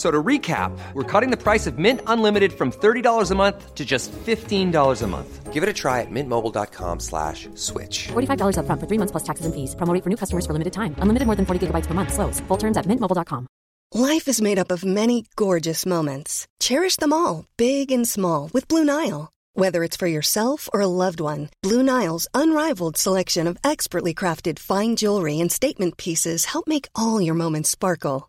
F- So to recap, we're cutting the price of Mint Unlimited from $30 a month to just $15 a month. Give it a try at mintmobile.com slash switch. $45 upfront for three months plus taxes and fees. Promo rate for new customers for limited time. Unlimited more than 40 gigabytes per month. Slows. Full terms at mintmobile.com. Life is made up of many gorgeous moments. Cherish them all, big and small, with Blue Nile. Whether it's for yourself or a loved one, Blue Nile's unrivaled selection of expertly crafted fine jewelry and statement pieces help make all your moments sparkle.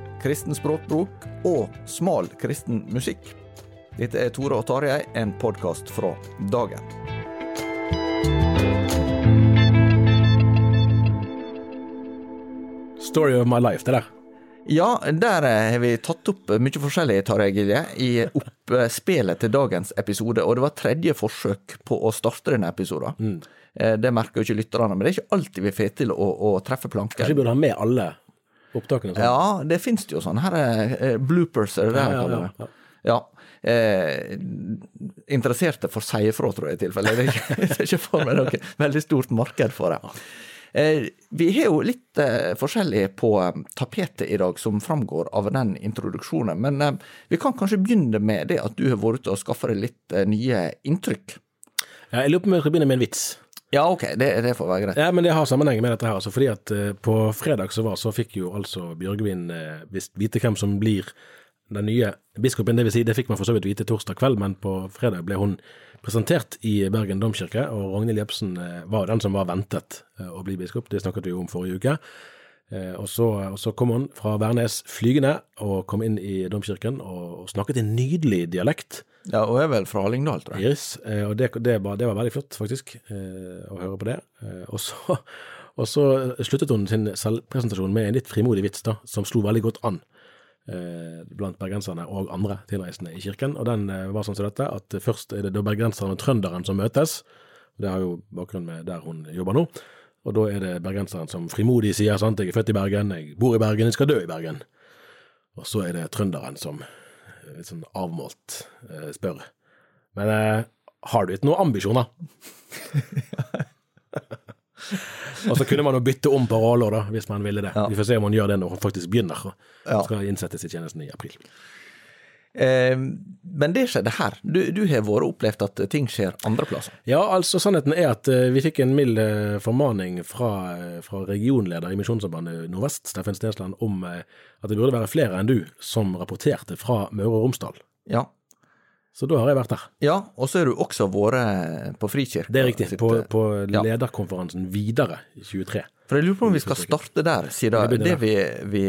kristen språkbruk og smal kristen musikk. Dette er Tore og Tarjei, en podkast fra Dagen. Story of my life, det der. Ja, der eh, har vi tatt opp mye forskjellig, Tarjei Gilje, i oppspillet til dagens episode. Og det var tredje forsøk på å starte denne episoden. Mm. Det merker jo ikke lytterne, men det er ikke alltid vi får til å, å treffe planken. Kanskje vi burde ha med alle opptakene? sånn? Ja, det finnes jo sånn. Her er eh, bloopers, er det det Ja, jeg kaller det? Ja. Eh, interesserte får si ifra, tror jeg, i tilfelle. Det er ikke, for meg noe veldig stort marked for det. Eh, vi har jo litt eh, forskjellig på eh, tapetet i dag, som framgår av den introduksjonen. Men eh, vi kan kanskje begynne med det at du har vært ute og skaffa deg litt eh, nye inntrykk. Ja, jeg lurer på om jeg skal begynne med en vits. Ja, ok, det, det får være greit. Ja, men det har sammenheng med dette her. Altså, fordi at uh, på fredag så var, så fikk jo altså Bjørgvin uh, vite hvem som blir den nye biskopen. Det vil si, det fikk man for så vidt vite torsdag kveld, men på fredag ble hun presentert i Bergen domkirke, og Ragnhild Jepsen uh, var den som var ventet eh, å bli biskop. Det snakket vi jo om forrige uke. Eh, Og så, og så kom hun fra Værnes flygende og kom inn i domkirken og, og snakket en nydelig dialekt. Ja, Og er vel fra Hallingdal, tror jeg. Yes, eh, og det, det, var, det var veldig flott, faktisk, eh, å høre på det. Eh, Og så, og så sluttet hun sin selvpresentasjon med en litt frimodig vits, da, som slo veldig godt an blant bergenserne og andre tilreisende i kirken. Og den var sånn som dette, at først er det da bergenseren og trønderen som møtes. Det har jo bakgrunn med der hun jobber nå. Og da er det bergenseren som frimodig sier sant, jeg er født i Bergen, jeg bor i Bergen, jeg skal dø i Bergen. Og så er det trønderen som litt sånn avmålt eh, spør. Men eh, har du ikke noen ambisjoner? og så kunne man jo bytte om på roller, da, hvis man ville det. Vi får se om hun gjør det når hun faktisk begynner. Ja. skal innsettes i tjenesten i april. Eh, men det skjedde her. Du, du har vært opplevd at ting skjer andre plasser. Ja, altså sannheten er at eh, vi fikk en mild eh, formaning fra, fra regionleder i Misjonssambandet Nordvest, Steffen Stensland, om at det burde være flere enn du som rapporterte fra Møre og Romsdal. Ja. Så da har jeg vært der. Ja, og så har du også vært på Frikirka. Det er riktig. På, på lederkonferansen Videre i 23. For jeg lurer på om vi skal starte der, siden det, det vi, vi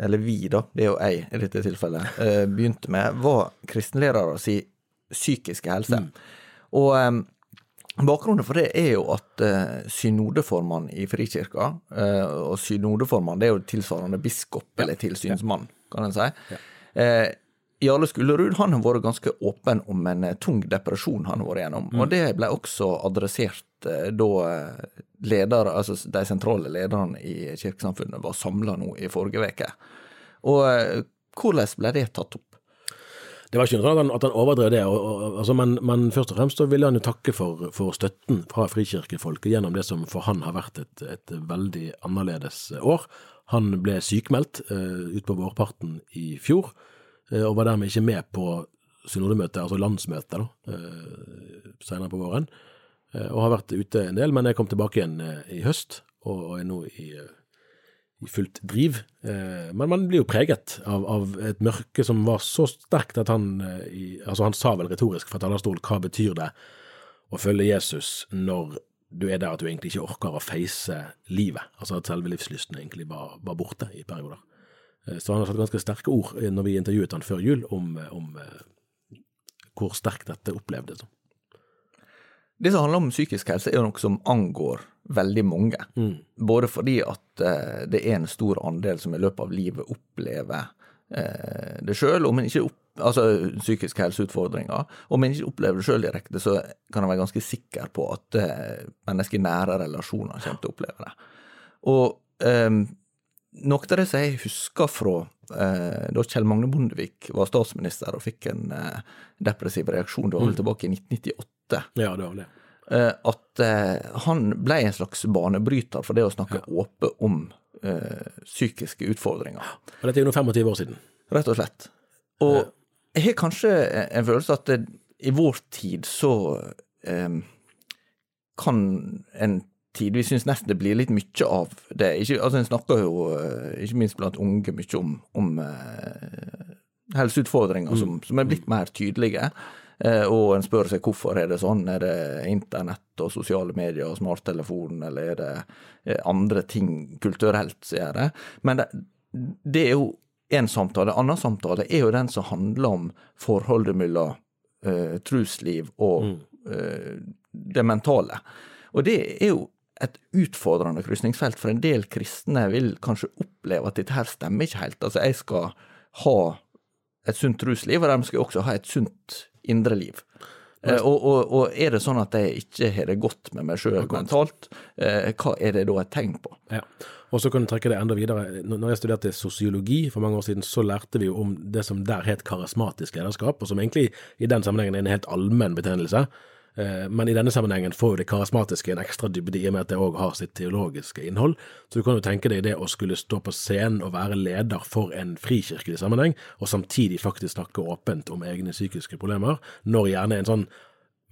Eller vi, da, det er jo jeg i dette tilfellet, eh, begynte med, var kristenlærere si psykiske helse. Mm. Og eh, bakgrunnen for det er jo at eh, synodeformann i Frikirka, eh, og synodeformann det er jo tilsvarende biskop eller tilsynsmann, kan en si. Eh, Jarle Skullerud han har vært ganske åpen om en tung depresjon han har vært gjennom. Og det ble også adressert eh, da eh, ledere, altså de sentrale lederne i kirkesamfunnet var samla nå i forrige uke. Og eh, hvordan ble det tatt opp? Det var ikke noe sånn at han, overdrev det, og, og, altså, men, men, først og fremst så ville han jo takke for, for støtten fra frikirkefolket gjennom det som for han har vært et, et veldig annerledes år. Han ble sykmeldt uh, utpå vårparten i fjor, uh, og var dermed ikke med på synodemøtet, altså landsmøtet, uh, senere på våren. Uh, og har vært ute en del, men jeg kom tilbake igjen i høst, og, er nå i i fullt driv. Eh, men man blir jo preget av, av, et mørke som var så sterkt at han eh, Altså, han sa vel retorisk fra talerstolen hva betyr det å følge Jesus når du er der at du egentlig ikke orker å face livet? Altså at selve livslysten egentlig var, var borte i perioder. Eh, så han har satt ganske sterke ord når vi intervjuet han før jul om, om hvor sterkt dette opplevdes. Det som handler om psykisk helse, er noe som angår veldig mange. Mm. Både fordi at eh, det er en stor andel som i løpet av livet opplever eh, det sjøl, om en ikke opp, altså psykiske helseutfordringer. Om en ikke opplever det sjøl direkte, så kan en være ganske sikker på at eh, mennesker i nære relasjoner kommer til å oppleve det. Og um, noe av det som jeg husker fra da Kjell Magne Bondevik var statsminister og fikk en eh, depressiv reaksjon, det var vel tilbake i 1998 ja, det var det. Eh, at eh, han ble en slags banebryter for det å snakke ja. åpent om psykiske utfordringer. Og dette er jo nå 25 år siden. Rett og slett. Og jeg har kanskje en følelse at det, i vår tid så kan en tidvis synes nesten det blir litt mye av det. Ikke, altså En snakker jo, ikke minst blant unge, mye om, om uh, helseutfordringer mm. som, som, er blitt mer tydelige. Eh, og en spør seg hvorfor er det sånn. Er det internett og sosiale medier og smarttelefon, eller er det eh, andre ting kulturelt som gjør det? Men det, det er jo en samtale. En annen samtale er jo den som handler om forholdet mellom uh, trusliv og mm. uh, det mentale. Og det er jo et utfordrende krysningsfelt, for en del kristne vil kanskje oppleve at dette her stemmer ikke helt. Altså, jeg skal ha et sunt rusliv, og dermed skal jeg også ha et sunt indre liv. Eh, og, og, og, er det sånn at jeg ikke har det godt med meg sjøl mentalt, eh, hva er det da et tegn på? Ja. Og så kan du trekke det enda videre. Når jeg studerte sosiologi for mange år siden, så lærte vi jo om det som der het karismatisk lederskap, og som egentlig i den sammenhengen er en helt allmenn betegnelse. Eh, men i denne sammenhengen får jo det karismatiske en ekstra dybde i og med at det òg har sitt teologiske innhold. Så du kan jo tenke deg det å skulle stå på scenen og være leder for en frikirkelig sammenheng, og samtidig faktisk snakke åpent om egne psykiske problemer, når gjerne en sånn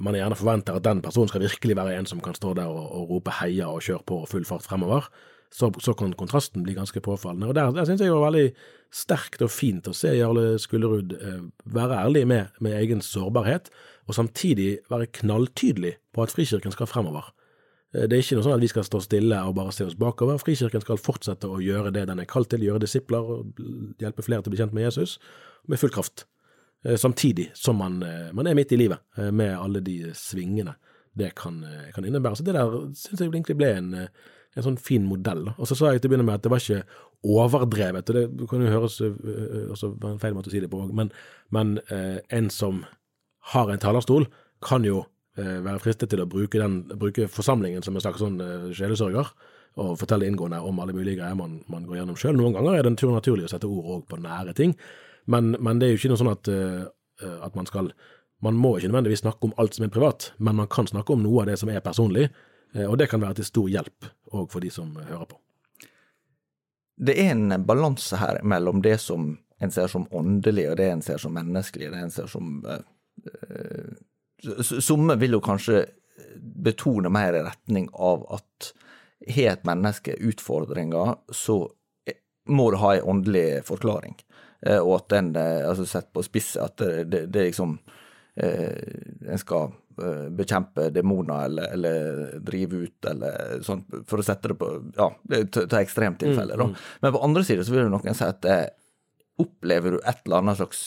man gjerne forventer at den personen skal virkelig være en som kan stå der og, og rope heia og kjøre på og full fart fremover, så, så, kan kontrasten bli ganske påfallende. Og Der, der synes jeg det var veldig sterkt og fint å se Jarle Skullerud eh, være ærlig med, med egen sårbarhet, og samtidig være knalltydelig på at Frikirken skal fremover. Eh, det er ikke noe sånn at vi skal stå stille og bare se oss bakover. Frikirken skal fortsette å gjøre det den er kalt til, gjøre disipler hjelpe flere til å bli kjent med Jesus, med full kraft. Eh, samtidig som man, man er midt i livet, med alle de svingene det kan, kan innebære. Så det der syns jeg egentlig ble en, en sånn fin modell. Og så sa jeg til å begynne med at det var ikke overdrevet, og det kan jo høres også en feil måte å si det på òg, men, men en som har en talerstol, kan jo eh, være fristet til å bruke, den, bruke forsamlingen som en slags sånn eh, sjelesørger, og fortelle inngående om alle mulige greier man, man går gjennom sjøl. Noen ganger er det naturlig å sette ord òg på nære ting, men, men, det er jo ikke noe sånn at, eh, at man skal Man må ikke nødvendigvis snakke om alt som er privat, men man kan snakke om noe av det som er personlig, og det kan være til stor hjelp òg for de som hører på. Det er en balanse her mellom det som en ser som åndelig, og det en ser som menneskelig, det en ser som uh, Somme vil jo kanskje betone mer i retning av at har et menneske utfordringer, så må det ha en åndelig forklaring. Eh, og at den, eh, altså sett på spisset, at det, det, det liksom eh, En skal bekjempe demoner eller, eller, drive ut eller sånn, for å sette det på Ja, ta ekstremtilfeller, da. Mm, mm. Men på andre siden så vil jo noen si at opplever du et eller annet slags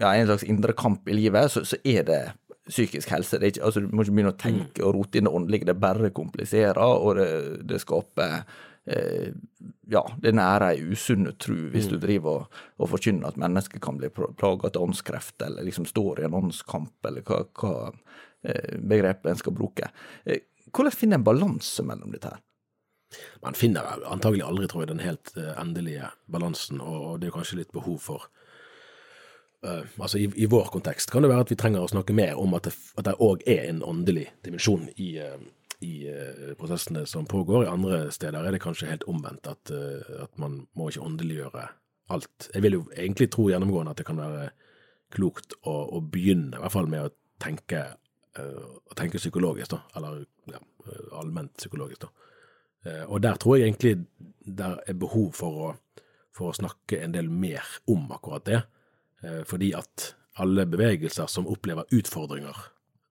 ja, en slags indre kamp i livet, så, så er det psykisk helse. Det ikke, altså, du må ikke begynne å tenke og rote inn det åndelige, det bare kompliserer, og det, det skaper eh, ja, det nærer ei usunn tru hvis mm. du driver og, og forkynner at mennesker kan bli plaga av åndskreft, eller liksom står i en åndskamp, eller hva, hva eh, begrepet en skal bruke. Eh, hvordan finner en balanse mellom dette her? Man finner antagelig aldri, tror jeg, den helt endelige balansen, og, og det er kanskje litt behov for Uh, altså i, i, vår kontekst kan det være at vi trenger å snakke mer om at det òg er en åndelig dimensjon i, uh, i uh, prosessene som pågår. I andre steder er det kanskje helt omvendt, at, at man må ikke åndeliggjøre alt. Jeg vil jo egentlig tro gjennomgående at det kan være klokt å, å begynne, i hvert fall med å tenke, å tenke psykologisk, da, eller ja, allment psykologisk. da. Og der tror jeg egentlig det er behov for å for å snakke en del mer om akkurat det. Eh, fordi at alle bevegelser som opplever utfordringer,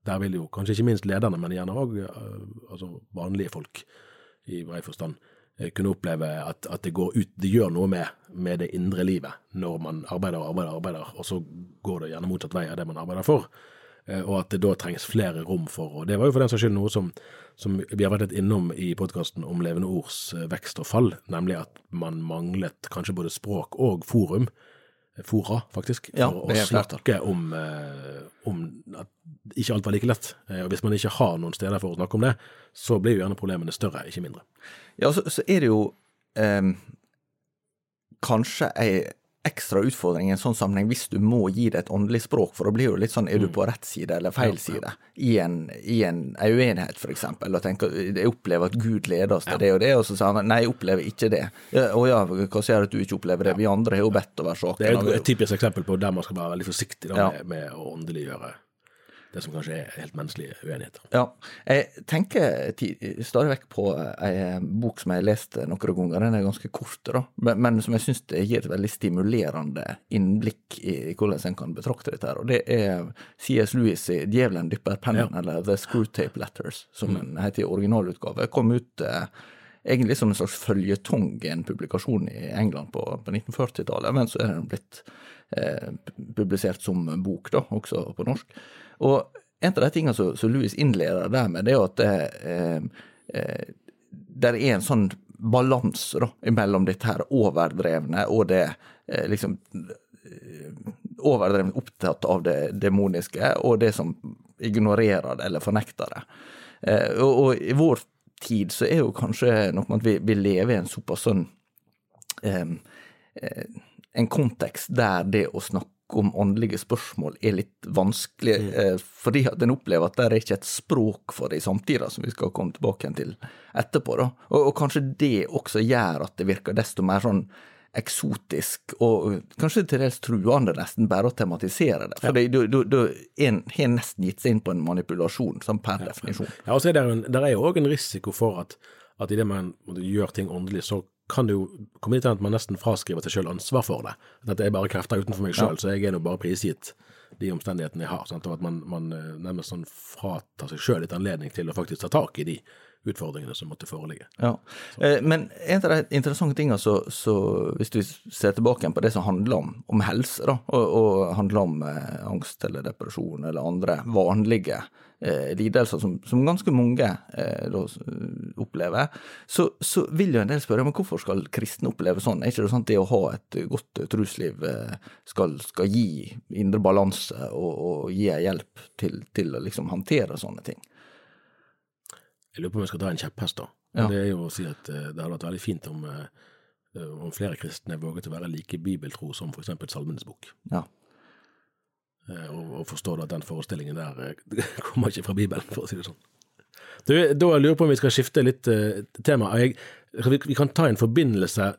der vil jo kanskje ikke minst lederne, men gjerne òg eh, altså vanlige folk i brei forstand, eh, kunne oppleve at, at, det går ut, det gjør noe med, med, det indre livet når man arbeider og arbeider og arbeider, og så går det gjerne motsatt vei av det man arbeider for. Og at det da trengs flere rom for, og det var jo for den saks skyld noe som som vi har vært litt innom i podkasten om levende ords eh, vekst og fall, nemlig at man manglet kanskje både språk og forum, eh, fora faktisk, for ja, å snakke om, eh, om, at ikke alt var like lett. Og hvis man ikke har noen steder for å snakke om det, så blir jo gjerne problemene større, ikke mindre. Ja, så, så er det jo eh, kanskje ei ekstra utfordring i en sånn sammenheng hvis du må gi det et åndelig språk, for da blir jo litt sånn er du mm. på rett side eller feil side i en, i en, en uenighet, f.eks. Og tenker jeg opplever at Gud leder oss til det og det, og så sier han nei, jeg opplever ikke det. Å ja, hva sier at du ikke opplever det? Vi andre har jo bedt over saken. Det er et, et typisk eksempel på der man skal være veldig forsiktig da, med, med å åndeliggjøre det som kanskje er helt menneskelige uenigheter. Ja, jeg tenker stadig vekk på ei bok som jeg har lest noen ganger. Den er ganske kort, da, men, som jeg syns gir et veldig stimulerende innblikk i hvordan en kan betrakte dette. her, og Det er C.S. Lewis i 'Djevelen dypper pennen', ja. eller 'The Screwtape Letters', som mm. den heter i originalutgave. Kom ut eh, egentlig som en slags føljetong i en publikasjon i England på, på 1940-tallet, men så er den blitt eh, publisert som bok, da, også på norsk. Og en av de tingene som, som Louis innleder der med, det er jo at det, eh, eh, det er en sånn balanse mellom dette her overdrevne og det eh, liksom Overdrevent opptatt av det demoniske, og det som ignorerer det eller fornekter det. Og, og, i vår tid så er jo kanskje noe med at vi, vi lever i en såpass sånn eh, En kontekst der det å snakke om åndelige spørsmål er litt vanskelig, mm. fordi at en opplever at det er ikke et språk for det i samtida, som vi skal komme tilbake til etterpå. da. Og, og, kanskje det også gjør at det virker desto mer sånn eksotisk, og kanskje til dels truende nesten, bare å tematisere det. For ja. du har nesten gitt seg inn på en manipulasjon, sånn per ja. definisjon. Ja, og så er det jo òg en risiko for at, at idet man gjør ting åndelig, så kan det jo komme dit at man nesten fraskriver seg sjøl ansvar for det. Dette er bare krefter utenfor meg sjøl, ja. så jeg er nå bare prisgitt de omstendighetene jeg har. Sant? Og at man, man eh, nærmest sånn fratar seg sjøl litt anledning til å faktisk ta tak i de utfordringene som måtte foreligge. Ja, eh, Men en av de interessante tingene, så, så, hvis du ser tilbake på det som handler om, om helse, da, og, og handler om eh, angst eller depresjon eller andre vanlige eh, lidelser som, som, ganske mange eh, da, opplever, så, så, vil jo en del spørre men hvorfor skal kristne oppleve sånn? Er ikke det sånn at det å ha et godt trosliv skal, skal, gi indre balanse og, og gi hjelp til, til å liksom håndtere sånne ting? Jeg lurer på om jeg skal dra en kjepphest, da. Ja. Det er jo å si at uh, det hadde vært veldig fint om, uh, om flere kristne våget å være like bibeltro som f.eks. Salmenes bok. Ja. Uh, og, og forstår at den forestillingen der kommer ikke fra Bibelen, for å si det sånn. Du, da lurer jeg på om vi skal skifte litt tema. Jeg, vi, vi, kan ta en forbindelse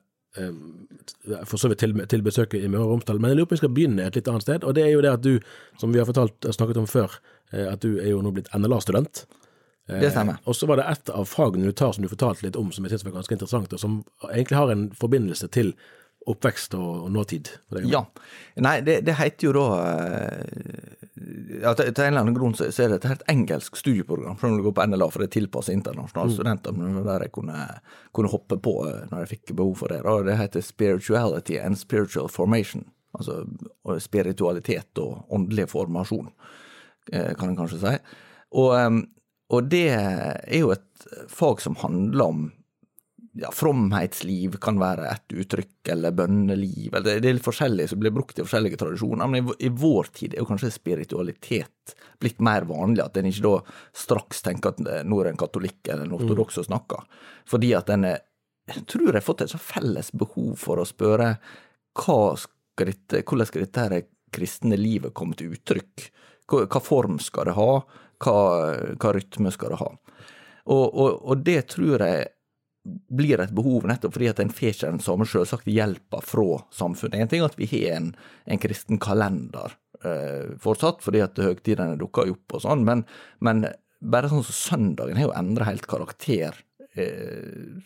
for så vidt til, til besøket i Møre og Romsdal, men jeg lurer på om vi skal begynne et litt annet sted. Og det er jo det at du, som vi har fortalt, snakket om før, at du er jo nå blitt NLA-student. Det stemmer. Eh, og så var det et av fagene du tar som du fortalte litt om, som jeg synes var ganske interessant, og som egentlig har en forbindelse til oppvekst og, nåtid? Ja. Nei, det, det, heter jo da ja, til, en eller annen grunn så, så er det et engelsk studieprogram for når du går på NLA, for det er tilpasset internasjonale mm. studenter. Der jeg kunne, kunne, hoppe på eh, når jeg fikk behov for det. Og det heter Spirituality and Spiritual Formation. Altså spiritualitet og åndelig formasjon, eh, kan en kanskje si. Og og det er jo et fag som handler om ja, fromhetsliv kan være et uttrykk, eller bønneliv, eller det er litt forskjellig som blir brukt i forskjellige tradisjoner. Men i, i, vår tid er jo kanskje spiritualitet blitt mer vanlig, at en ikke da straks tenker at nå er en katolikk eller en ortodoks som snakker. Fordi at en jeg tror jeg har fått et så felles behov for å spørre skal dette, hvordan skal dette kristne livet komme til uttrykk? Hva, hva form skal det ha? Hva, hva rytme skal det ha? Og, og, og, det tror jeg blir et behov nettopp fordi at en får ikke den samme selvsagte hjelpa fra samfunnet. En ting er at vi har en, en kristen kalender eh, fortsatt, fordi at høgtidene dukker opp og sånn, men, men bare sånn som søndagen har jo endra helt karakter eh,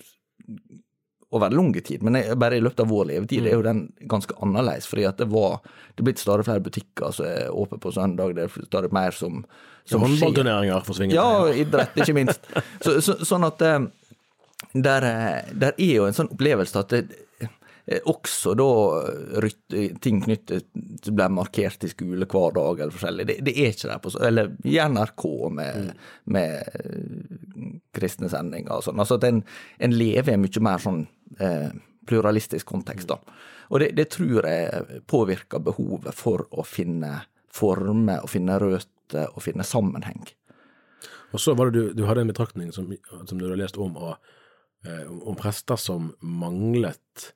over lang tid, men bare i løpet av vår levetid er jo den ganske annerledes. fordi at det var det er blitt stadig flere butikker som er åpne på søndag, det er stadig mer som, som Håndballturneringer forsvinner. Ja, idrett, ikke minst. Så, så, sånn at eh, der, der, er jo en sånn opplevelse at det, eh, også da rytt, ting knyttet til ble markert i skole hver dag eller forskjellig. Det, det er ikke der på Eller i NRK med, mm. med kristne sendinger og sånn. Altså at en, en lever i en mye mer sånn eh, pluralistisk kontekst, da. Og det, det, tror jeg påvirker behovet for å finne former, og finne røtter og finne sammenheng. Og så var det du, du hadde en betraktning som, som du har lest om, og, eh, om prester som manglet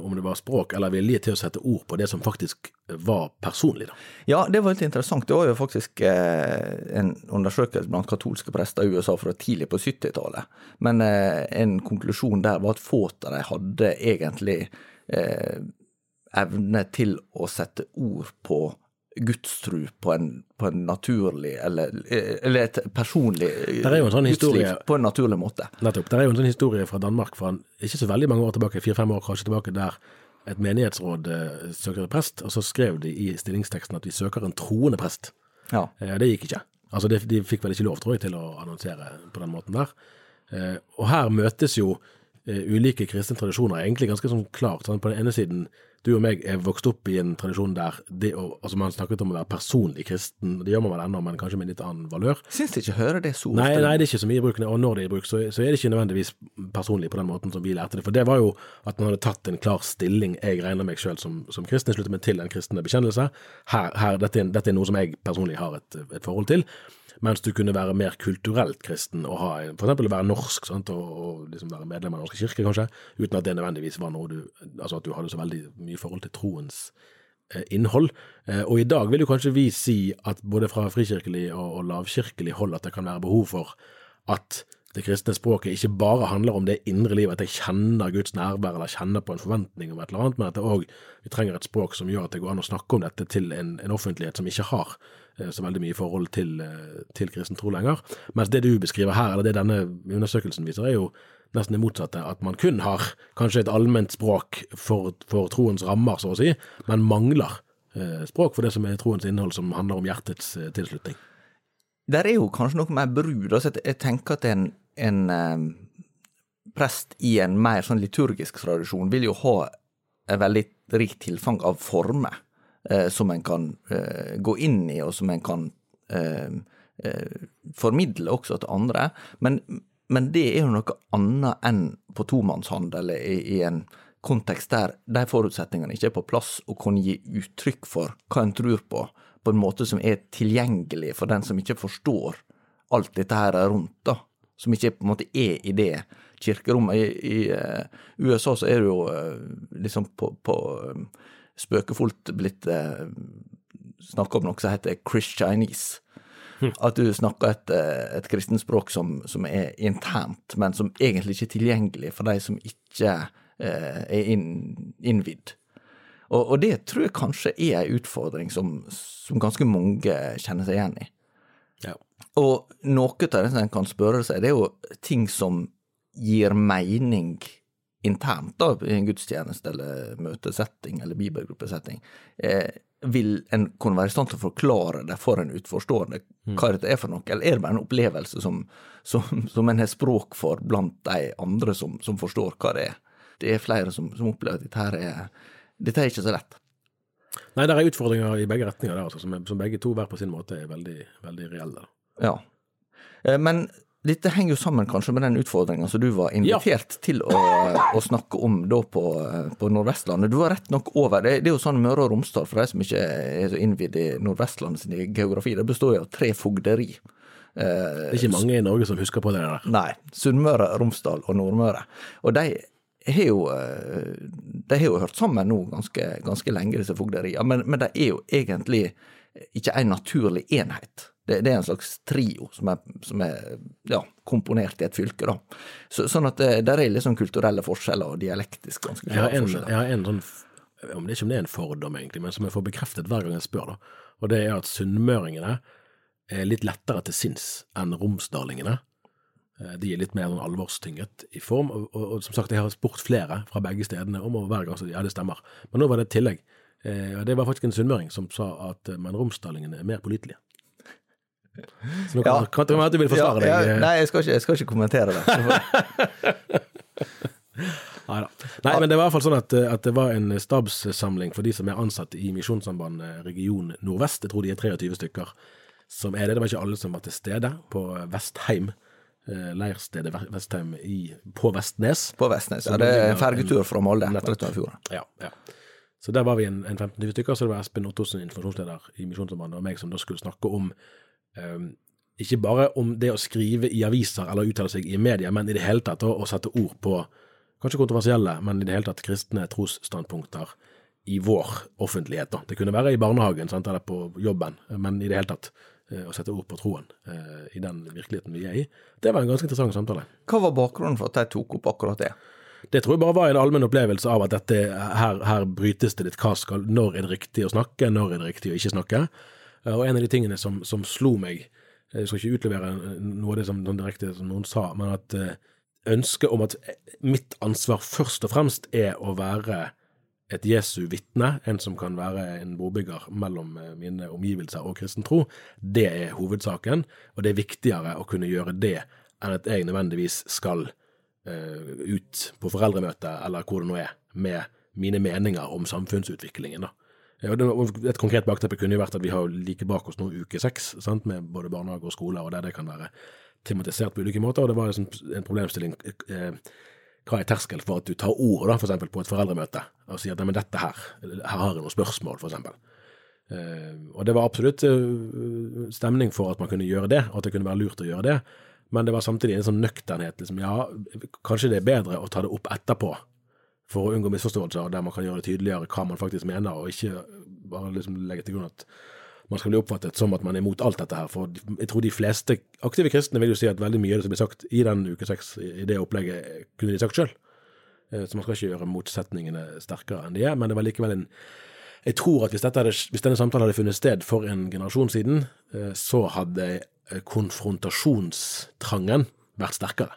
om det var språk eller vilje til å sette ord på det som faktisk var personlig, da. Ja, det var litt interessant. Det var jo faktisk eh, en undersøkelse blant katolske prester i USA fra tidlig på 70-tallet. Men eh, en konklusjon der var at få av dem hadde egentlig eh, evne til å sette ord på gudstru på en, på en naturlig, eller, eller, et personlig sånn gudsliv på en naturlig måte. Nettopp. Det er jo en sånn historie fra Danmark fra ikke så veldig mange år tilbake, fire-fem år kanskje tilbake, der et menighetsråd eh, søker en prest, og så skrev de i stillingsteksten at de søker en troende prest. Ja. Eh, det gikk ikke. Altså de, de, fikk vel ikke lov, tror jeg, til å annonsere på den måten der. Eh, og her møtes jo eh, ulike kristne tradisjoner egentlig ganske sånn klart. Sånn, på den ene siden du og meg er vokst opp i en tradisjon der det å, altså man snakket om å være personlig kristen, det gjør man vel ennå, men kanskje med litt annen valør. Syns ikke hører det så ofte. Nei, nei, det er ikke så mye i bruk, og når det er i bruk, så, så, er det ikke nødvendigvis personlig på den måten som vi lærte det. For det var jo at man hadde tatt en klar stilling, jeg regner meg sjøl som, som kristen, sluttet meg til en kristne bekjennelse. Her, her dette, dette, er noe som jeg personlig har et, et forhold til mens du kunne være mer kulturelt kristen og ha, for eksempel være norsk sant, og, og liksom være medlem av norske kirke, kanskje, uten at det nødvendigvis var noe du Altså at du hadde så veldig mye forhold til troens eh, innhold. Eh, og i dag vil jo kanskje vi si at både fra frikirkelig og, og lavkirkelig hold at det kan være behov for at det kristne språket ikke bare handler om det indre livet, at jeg kjenner Guds nærvær eller kjenner på en forventning om et eller annet, men at det òg vi trenger et språk som gjør at det går an å snakke om dette til en, en offentlighet som ikke har så veldig mye i forhold til, eh, til kristen tro lenger. Mens det du beskriver her, eller det denne undersøkelsen viser, er jo nesten det motsatte. At man kun har kanskje et allment språk for, for troens rammer, så å si, men mangler eh, språk for det som er troens innhold, som handler om hjertets eh, tilslutning. Der er jo kanskje noe mer brud. Altså jeg tenker at en, en eh, prest i en mer sånn liturgisk tradisjon vil jo ha et veldig rikt tilfang av former eh, som en kan eh, gå inn i, og som en kan eh, eh, formidle også til andre. Men, men, det er jo noe annet enn på tomannshandel i, i, en kontekst der de forutsetningene ikke er på plass, og kan gi uttrykk for hva en tror på, på en måte som er tilgjengelig for den som ikke forstår alt dette her rundt, da som ikke på en måte er i det kirkerommet. I, i uh, USA så er det jo uh, liksom på, på um, spøkefullt blitt eh, snakka om noe som heter Chris Chinese. Hm. At du snakker et, et kristenspråk som, som, er internt, men som egentlig ikke er tilgjengelig for de som ikke er inn, innvidd. Og, og, det tror jeg kanskje er en utfordring som, som ganske mange kjenner seg igjen i. Ja. Og noe av det som en kan spørre seg, det er jo ting som gir mening internt da, i en gudstjeneste eller møtesetting eller bibelgruppesetting. Eh, vil en kunne være i stand til å forklare det for en utforstående mm. hva dette er for noe, eller er det bare en opplevelse som, som, som en har språk for blant de andre som, som, forstår hva det er? Det er flere som, som opplever at dette her er dette er ikke så lett. Nei, det er utfordringer i begge retninger der, altså, som, som, begge to hver på sin måte er veldig, veldig reelle. Ja. Eh, men dette henger jo sammen kanskje med den utfordringa som du var invitert ja. til å, å, snakke om da på, på Nordvestlandet. Du var rett nok over. Det, det er jo sånn Møre og Romsdal, for de som ikke er så innvidd i Nordvestlandet sin geografi, det består jo av tre fogderi. Eh, det er ikke mange i Norge som husker på det der. Nei. Sunnmøre, Romsdal og Nordmøre. Og de har jo, eh, de har jo hørt sammen nå ganske, ganske lenge, disse fogderiene, men, men de er jo egentlig ikke en naturlig enhet. Det, det er en slags trio som er, som er ja, komponert i et fylke. da. Så, sånn at det, der er liksom kulturelle forskjeller og dialektisk ganske klare en, forskjeller. jeg har en sånn, om det ikke om det er en fordom egentlig, men som jeg får bekreftet hver gang jeg spør, da. Og det er at sunnmøringene er litt lettere til sinns enn romsdalingene. Eh, De er litt mer sånn alvorstynget i form, og, og, og som sagt, jeg har spurt flere fra begge stedene om å hver gang så ja, det stemmer. Men nå var det et tillegg. Eh, Det var faktisk en sunnmøring som sa at eh, men romsdalingene er mer pålitelige. Så nå kan, Ja. kan det være at du vil forsvare Ja, deg? ja, eh, nei, jeg skal, ikke, jeg skal ikke kommentere det. Neida. Nei, men det var i hvert fall sånn at, at det var en stabssamling for de som er ansatt i Misjonssambandet region Nordvest. Jeg tror de er 23 stykker som er det. Det var ikke alle som var til stede på Vestheim, eh, leirstedet Vestheim i, på Vestnes. På Vestnes. Ja, det er en fergetur fra Molde. Ja, ja. Så der var vi en, en 15-20 stykker, så det var Espen Ottosen, informasjonsleder i Misjonssambandet, og meg som da skulle snakke om eh, ikke bare om det å skrive i aviser eller uttale seg i media, men i det hele tatt å sette ord på kanskje kontroversielle, men i det hele tatt kristne trosstandpunkter i vår offentlighet. Da. Det kunne være i barnehagen sant, eller på jobben, men i det hele tatt eh, å sette ord på troen eh, i den virkeligheten vi er i. Det var en ganske interessant samtale. Hva var bakgrunnen for at de tok opp akkurat det? Det tror jeg bare var en allmenn opplevelse av at dette, her, her brytes det litt hva skal, når er det riktig å snakke, når er det riktig å ikke snakke. Eh, Og en av de tingene som, som slo meg, jeg skal ikke utlevere noe av det som som direkte som noen sa, men at eh, ønsket om at mitt ansvar først og fremst er å være et Jesu vitne, en som kan være en brobygger mellom eh, mine omgivelser og kristen tro, det er hovedsaken, og det er viktigere å kunne gjøre det enn at jeg nødvendigvis skal eh, ut på foreldremøte, eller hvor det nå er, med mine meninger om samfunnsutviklingen. da. Ja, Et konkret bakteppe kunne jo vært at vi har like bak oss nå uke seks, med både barnehage og skole, og der det kan være tematisert på ulike måter. og Det var liksom en problemstilling eh, hva er terskel for at du tar ordet for eksempel på et foreldremøte og sier at nei, men dette her, her har jeg noen spørsmål, for eksempel. Eh, og det var absolutt eh, stemning for at man kunne gjøre det, og at det kunne være lurt å gjøre det. Men det var samtidig en sånn nøkternhet. Liksom, ja, kanskje det er bedre å ta det opp etterpå for å unngå misforståelser, der man kan gjøre det tydeligere hva man faktisk mener, og ikke bare liksom legge til grunn at man skal bli oppfattet som at man er imot alt dette her. For jeg tror de fleste aktive kristne vil jo si at veldig mye av det som blir sagt i den uke seks, i det opplegget, kunne de sagt sjøl. Så man skal ikke gjøre motsetningene sterkere enn de er, men det var likevel en Jeg tror at hvis, hadde, hvis denne samtalen hadde funnet sted for en generasjon siden, eh, så hadde eh, konfrontasjonstrangen vært sterkere.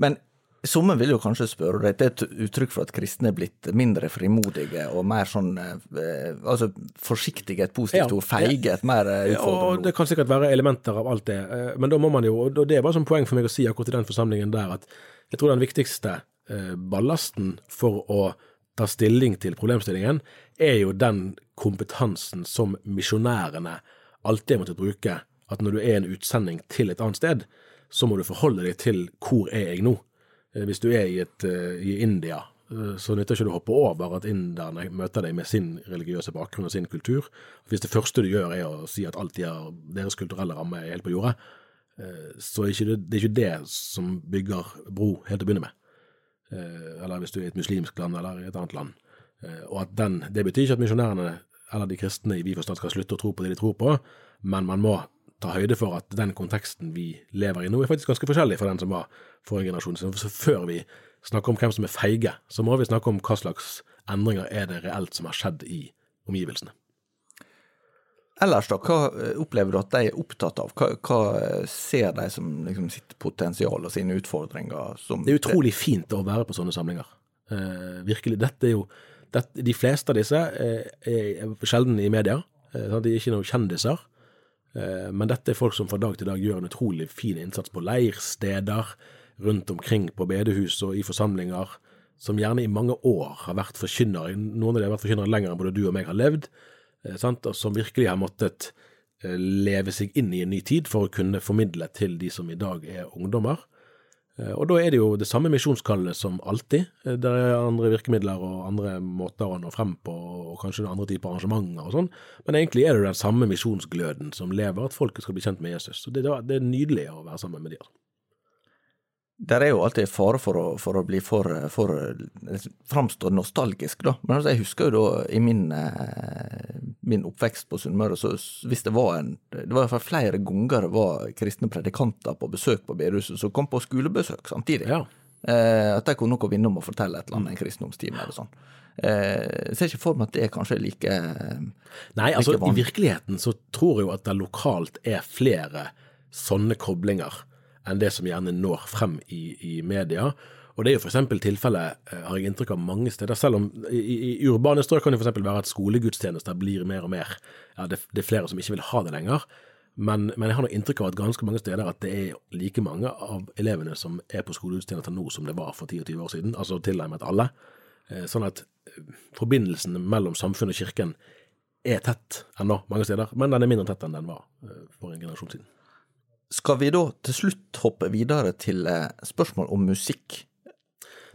Men somme vil jo kanskje spørre, dette er et uttrykk for at kristne er blitt mindre frimodige og mer sånn eh, altså forsiktige, et positivt Ja. ord, feige, et mer utfordrende Ja, det kan sikkert være elementer av alt det, eh, men da må man jo, og det var sånn poeng for meg å si akkurat i den forsamlingen der, at jeg tror den viktigste eh, ballasten for å ta stilling til problemstillingen, er jo den kompetansen som misjonærene alltid har måttet bruke. At når du er en utsending til et annet sted, så må du forholde deg til hvor er jeg nå. Eh, Hvis du er i, et, eh, i India, eh, så nytter ikke det å hoppe over at inderne møter deg med sin religiøse bakgrunn og sin kultur. Hvis det første du gjør er å si at alt deres kulturelle ramme er helt på jordet, så er det, det er ikke det som bygger bro helt til å begynne med. Eller hvis du er i et muslimsk land eller i et annet land. Og at den, Det betyr ikke at misjonærene eller de kristne i vid forstand skal slutte å tro på det de tror på, men man må ta høyde for at den konteksten vi lever i nå, er faktisk ganske forskjellig fra den som var for en generasjon. Så før vi snakker om hvem som er feige, så må vi snakke om hva slags endringer er det reelt som har skjedd i omgivelsene. Ellers da, hva eh, opplever du at de er opptatt av? Hva, hva eh, ser de som liksom sitt potensial og sine utfordringer? Som Det er utrolig fint å være på sånne samlinger. Eh, virkelig. Dette er jo dette, De fleste av disse er, er sjelden i media. Eh, de er ikke noen kjendiser. Eh, men dette er folk som fra dag til dag gjør en utrolig fin innsats på leirsteder, rundt omkring på bedehus og i forsamlinger, som gjerne i mange år har vært forkynnere. Noen av dem har vært forkynnere lenger enn både du og meg har levd, eh, og som virkelig har måttet eh, leve seg inn i en ny tid for å kunne formidle til de som i dag er ungdommer. Eh, Og da er det jo det samme misjonskallet som alltid. Eh, Det er andre virkemidler og andre måter å nå frem på, og kanskje andre typer arrangementer og sånn, men egentlig er det den samme misjonsgløden som lever, at folket skal bli kjent med Jesus. Så det, det er nydelig å være sammen med de. Altså. Der er jo alltid fare for å, for å bli for, for framstå nostalgisk, da. Men altså, jeg husker jo da i min, eh, min oppvekst på Sunnmøre, så hvis det var en Det var i hvert fall flere ganger det var kristne predikanter på besøk på bedehuset som kom på skolebesøk samtidig. Ja. Eh, at de kunne noe vinne om å fortelle et eller annet en kristendomstime eller sånn. Eh, jeg ser ikke for meg at det er kanskje like Nei, altså Like i virkeligheten så tror jeg jo at det lokalt er flere sånne koblinger enn det som gjerne når frem i, i media. Og det er jo f.eks. tilfellet, eh, har jeg inntrykk av, mange steder. Selv om i, i, i urbane strøk kan det f.eks. være at skolegudstjenester blir mer og mer Ja, det, det er flere som ikke vil ha det lenger. Men, men jeg har nok inntrykk av at ganske mange steder at det er like mange av elevene som er på skolegudstjenester nå som det var for 10-20 år siden, altså tilnærmet alle. Eh, Sånn at eh, forbindelsen mellom samfunnet og kirken er tett ennå mange steder, men den er mindre tett enn den var for en generasjon siden. Skal vi da til slutt hoppe videre til eh, spørsmål om musikk?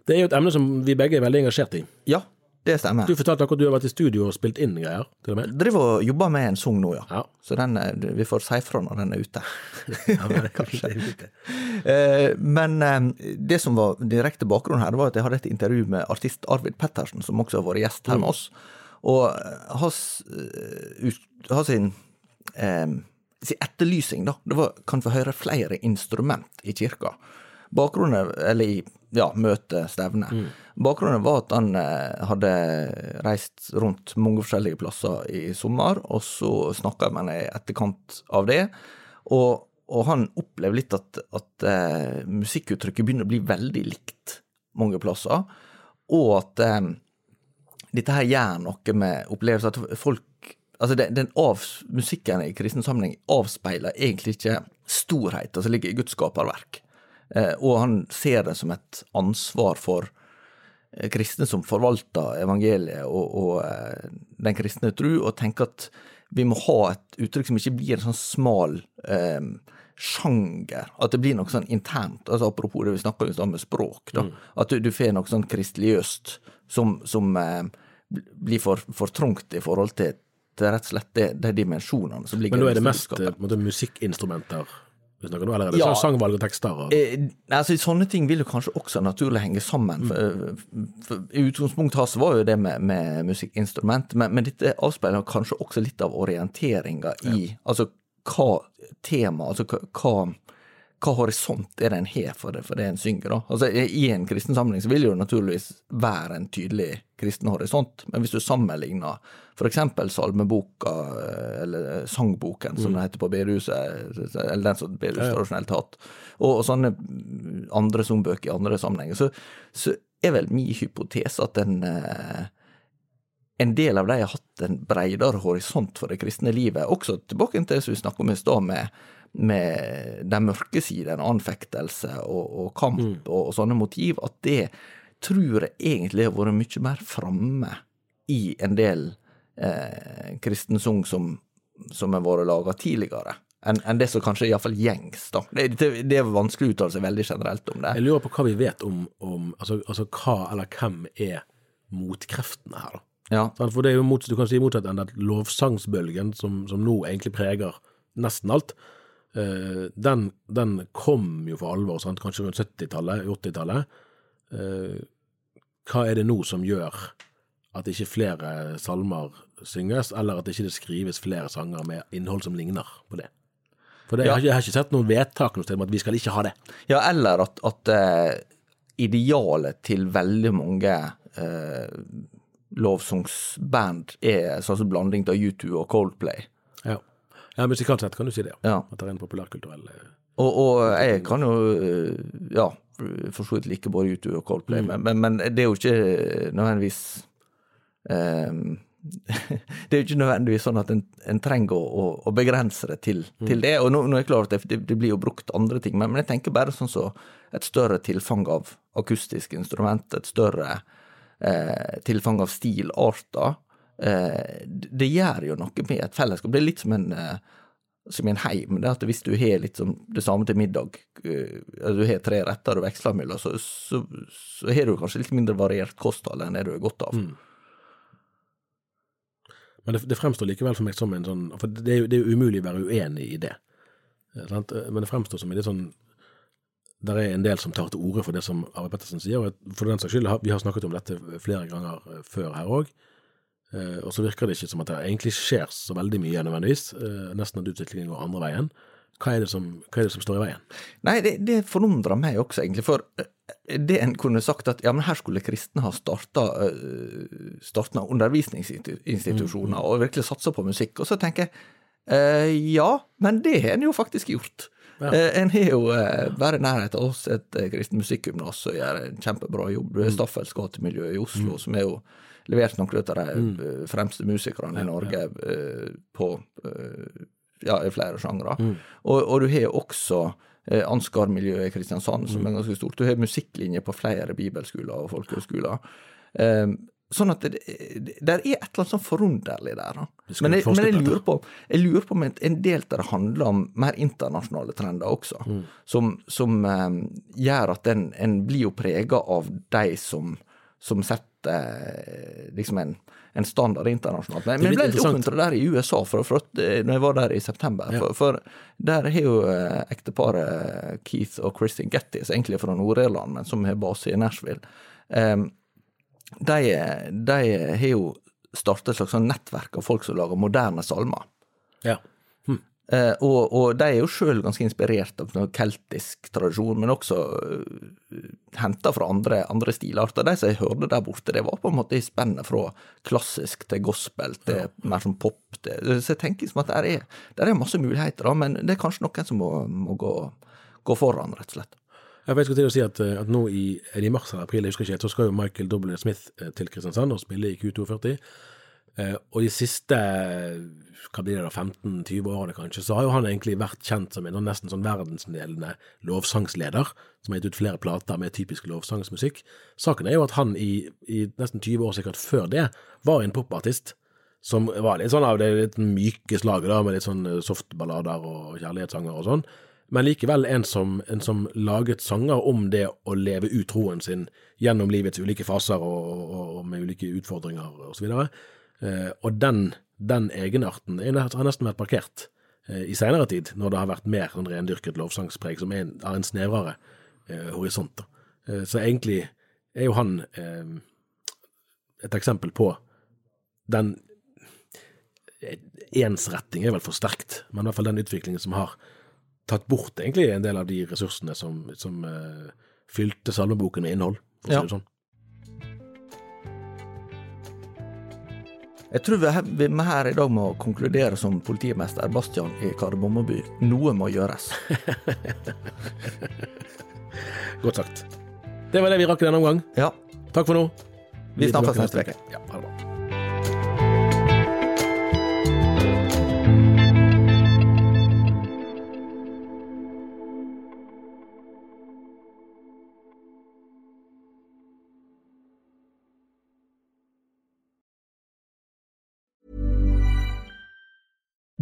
Det er jo et emne som vi begge er veldig engasjert i. Ja, det stemmer. Du fortalte akkurat du har vært i studio og spilt inn greier, til og med. driver og jobber med en sang nå, ja. Ja. Så den, eh, vi får si fra når den er ute. Ja, men kanskje. Eh, Men det som var direkte bakgrunnen her, var at jeg hadde et intervju med artist Arvid Pettersen, som også har vært gjest her med oss. Og hans sin, eh, sin etterlysing, da, det var kan få høre flere instrument i kirka. Bakgrunnen, eller i ja, møte, stevne. Bakgrunnen var at han eh, hadde reist rundt mange forskjellige plasser i sommer, og så snakka jeg med han i etterkant av det. Og, og han opplever litt at, at eh, musikkuttrykket begynner å bli veldig likt mange plasser, og at eh, dette her gjør noe med opplevelsen at folk Altså, den, den av, musikken i kristen sammenheng avspeiler egentlig ikke storhet, som ligger i Guds skaperverk. Eh, og han ser det som et ansvar for eh, kristne som forvalter evangeliet og, og eh, den kristne tru, og tenker at vi må ha et uttrykk som ikke blir en sånn smal eh, sjanger, at det blir noe sånn internt. altså Apropos det vi snakka om med språk, da. At du, du får noe sånn kristeligøst som, som blir for, for trangt i forhold til rett og slett det, de dimensjonene som ligger Men da er det mest eh, måte, musikkinstrumenter vi snakker nå, eller det Ja. sangvalg og tekster? Og... Eh, altså, Sånne ting vil jo kanskje også naturlig henge sammen. For, for, I utgangspunktet hans var jo det med, med musikkinstrument, men, men dette avspeiler kanskje også litt av orienteringa i altså hva tema, altså hva, hva, horisont er det en har for det, for det en synger. da. Altså I en kristen sammenheng så vil det jo naturligvis være en tydelig kristen horisont, men hvis du sammenligner f.eks. salmeboka, eh, eller sangboken, som det heter på bedehuset, eller den som bedehuset tradisjonelt hatt, og, og sånne andre sangbøker i andre sammenhenger, så, så er vel min hypotese at en eh, en del av de har hatt en bredere horisont for det kristne livet, også tilbake til det som vi snakket om i stad, med, med den mørke siden, anfektelse og, og kamp og, og sånne motiv, at det tror jeg egentlig har vært mye mer framme i en del eh, kristen sang som, som har vært laga tidligere, enn en det som kanskje iallfall gjengs, da. Det, det, det er vanskelig å uttale seg veldig generelt om det. Jeg lurer på hva vi vet om, om altså, altså hva eller hvem er motkreftene her, da? Ja. For det er jo mot, du kan si motsatt enn den lovsangsbølgen, som, som nå egentlig preger nesten alt, eh, den, den kom jo for alvor, sant? kanskje rundt 70-tallet, 80-tallet. Eh, hva er det nå som gjør at ikke flere salmer synges, eller at ikke det skrives flere sanger med innhold som ligner på det? For det, jeg, har ikke, jeg har ikke sett noen vedtak noe sted om at vi skal ikke ha det. Ja, eller at, at uh, idealet til veldig mange lovsangsband er sånn som blanding av U2 og Coldplay. Ja, ja musikalsk sett kan du si det, Ja. At det er en populærkulturell eh, Og, og jeg kan jo eh, ja, for så vidt like både U2 og Coldplay, men, men, men det er jo ikke nødvendigvis um, det er jo ikke nødvendigvis sånn at en, en trenger å, å, å begrense det til, til det. Og nå, nå er jeg klar at det, det blir jo brukt andre ting, men, men jeg tenker bare sånn så et større tilfang av akustiske instrument, et større eh, tilfang av stilarter. Eh, det, gjør jo noe med et fellesskap. Det er litt som en eh, som en heim. Det at hvis du har liksom det samme til middag, eh, altså du har tre retter og veksler mellom, så, så, så har du kanskje litt mindre variert kosthold enn det du har godt av. Men det, det fremstår likevel for meg som en sånn For det er jo, det er umulig å være uenig i det. Sant? Men det fremstår som en litt sånn Der er en del som tar til orde for det som Arve Pettersen sier. og for den saks skyld, Vi har snakket om dette flere ganger før her òg. Eh, og så virker det ikke som at det egentlig skjer så veldig mye nødvendigvis. Eh, nesten at utviklingen går andre veien. Hva er det som, er det som står i veien? Nei, det, det forundrer meg også, egentlig. For det en kunne sagt at ja, men her skulle kristne ha starta undervisningsinstitusjoner mm. og virkelig satsa på musikk. Og så tenker jeg ja, men det har en jo faktisk gjort. Ja. Eh, en har jo eh, bare i nærheten av oss et eh, kristent musikkgymnas som gjør en kjempebra jobb. Mm. Staffels gatemiljø i Oslo, mm. som er jo levert noen av de mm. fremste musikerne i Norge på ja, i flere sjangre. Mm. Og, og, du har også Ansgar-miljøet i Kristiansand, som mm. er ganske stort. Du har musikklinjer på flere bibelskoler og folkehøyskoler. Um, Sånn at det, det, det, er et eller annet sånn forunderlig der. Men jeg, men jeg, lurer på, jeg lurer på om en del av det handler om mer internasjonale trender også, mm. som, som um, gjør at en, en, blir jo prega av de som, som setter uh, liksom en, en, standard internasjonalt. Men, jeg ble litt oppmuntra der i USA for, for, eh, når jeg var der i september. Ja. For, for, der har jo uh, ekteparet Keith og Kristin Getty, som egentlig fra Nord-Irland, men som har base i Nashville. Um, de, de har jo starta et slags sånn nettverk av folk som lager moderne salmer. Ja. Eh, og, og, de er jo sjøl ganske inspirert av keltisk tradisjon, men også uh, eh, henta fra andre, andre, stilarter. De som jeg hørte der borte, det var på en måte i spennet fra klassisk til gospel til ja. mer som pop. Til, så jeg tenker som at der er, der er masse muligheter, da, men det er kanskje noen som må, må gå, gå foran, rett og slett. Jeg vet, til å si at, eh, at nå i, i, mars eller april, jeg husker ikke, så skal jo Michael W. Smith til Kristiansand og spille i Q42. Eh, og de siste hva blir det da, 15-20 årene kanskje, så har jo han egentlig vært kjent som en nesten sånn verdensledende lovsangsleder, som har gitt ut flere plater med typisk lovsangsmusikk. Saken er jo at han i, i nesten 20 år sikkert før det var en popartist som var litt sånn av det litt myke slaget, da, med litt sånn softballader og kjærlighetssanger og sånn men likevel en som, en som, laget sanger om det å leve ut troen sin gjennom livets ulike faser og, og, og med ulike utfordringer. Og, så eh, og den, den egenarten har nesten vært parkert eh, i seinere tid, når det har vært mer sånn rendyrket lovsangspreg som er en, har en snevrere eh, horisont. Eh, så egentlig er jo han eh, et eksempel på den eh, Ensretting er vel for sterkt, men i hvert fall den utviklingen som har tatt bort egentlig en del av de ressursene som, som fylte salmeboken med innhold, for å si det sånn. Jeg tror vi vi her, i dag må konkludere som politimester Bastian i Kardemommeby. Noe må gjøres. Godt sagt. Det var det vi rakk denne omgang. Ja. Takk for nå. Vi snakkes neste uke. Ja, ha det bra.